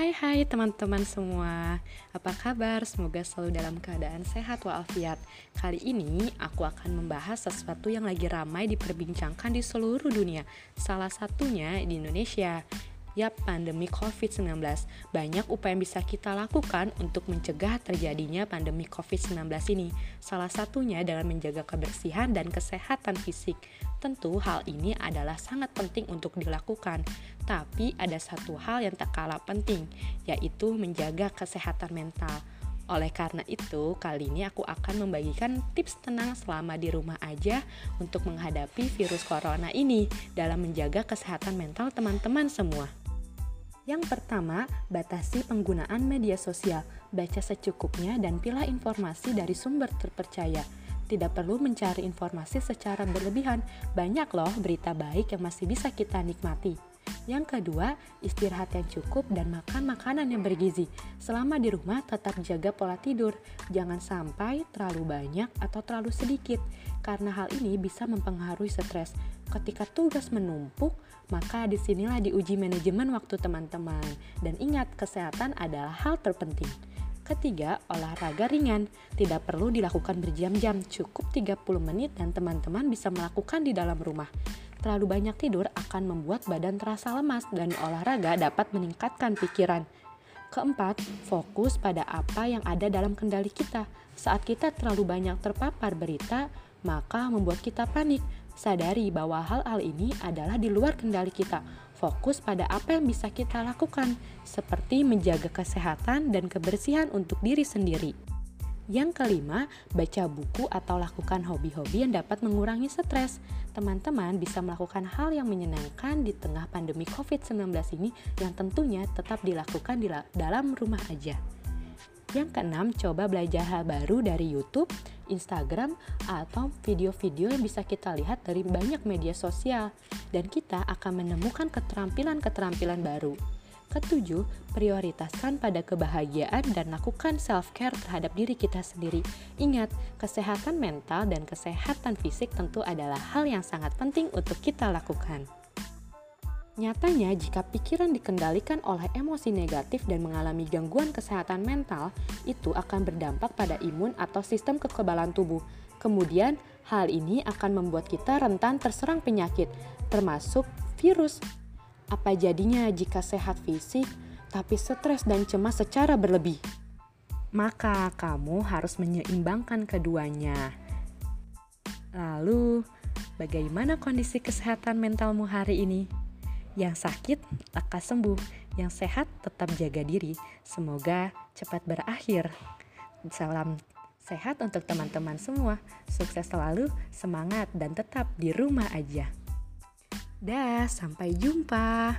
Hai hai teman-teman semua. Apa kabar? Semoga selalu dalam keadaan sehat walafiat. Kali ini aku akan membahas sesuatu yang lagi ramai diperbincangkan di seluruh dunia. Salah satunya di Indonesia Yap, pandemi COVID-19. Banyak upaya yang bisa kita lakukan untuk mencegah terjadinya pandemi COVID-19 ini. Salah satunya dalam menjaga kebersihan dan kesehatan fisik. Tentu hal ini adalah sangat penting untuk dilakukan. Tapi ada satu hal yang tak kalah penting, yaitu menjaga kesehatan mental. Oleh karena itu, kali ini aku akan membagikan tips tenang selama di rumah aja untuk menghadapi virus corona ini dalam menjaga kesehatan mental teman-teman semua. Yang pertama, batasi penggunaan media sosial. Baca secukupnya dan pilih informasi dari sumber terpercaya. Tidak perlu mencari informasi secara berlebihan. Banyak loh berita baik yang masih bisa kita nikmati. Yang kedua, istirahat yang cukup dan makan makanan yang bergizi. Selama di rumah, tetap jaga pola tidur. Jangan sampai terlalu banyak atau terlalu sedikit, karena hal ini bisa mempengaruhi stres. Ketika tugas menumpuk, maka di sinilah diuji manajemen waktu teman-teman. Dan ingat, kesehatan adalah hal terpenting. Ketiga, olahraga ringan. Tidak perlu dilakukan berjam-jam, cukup 30 menit dan teman-teman bisa melakukan di dalam rumah. Terlalu banyak tidur akan membuat badan terasa lemas dan olahraga dapat meningkatkan pikiran. Keempat, fokus pada apa yang ada dalam kendali kita. Saat kita terlalu banyak terpapar berita, maka membuat kita panik Sadari bahwa hal-hal ini adalah di luar kendali kita. Fokus pada apa yang bisa kita lakukan, seperti menjaga kesehatan dan kebersihan untuk diri sendiri. Yang kelima, baca buku atau lakukan hobi-hobi yang dapat mengurangi stres. Teman-teman bisa melakukan hal yang menyenangkan di tengah pandemi COVID-19 ini yang tentunya tetap dilakukan di dalam rumah aja. Yang keenam, coba belajar hal baru dari YouTube, Instagram, atau video-video yang bisa kita lihat dari banyak media sosial. Dan kita akan menemukan keterampilan-keterampilan baru. Ketujuh, prioritaskan pada kebahagiaan dan lakukan self-care terhadap diri kita sendiri. Ingat, kesehatan mental dan kesehatan fisik tentu adalah hal yang sangat penting untuk kita lakukan. Nyatanya, jika pikiran dikendalikan oleh emosi negatif dan mengalami gangguan kesehatan mental, itu akan berdampak pada imun atau sistem kekebalan tubuh. Kemudian, hal ini akan membuat kita rentan terserang penyakit, termasuk virus. Apa jadinya jika sehat fisik, tapi stres dan cemas secara berlebih? Maka kamu harus menyeimbangkan keduanya. Lalu, bagaimana kondisi kesehatan mentalmu hari ini? Yang sakit lekas sembuh, yang sehat tetap jaga diri. Semoga cepat berakhir. Salam sehat untuk teman-teman semua. Sukses selalu, semangat dan tetap di rumah aja. Dah, sampai jumpa.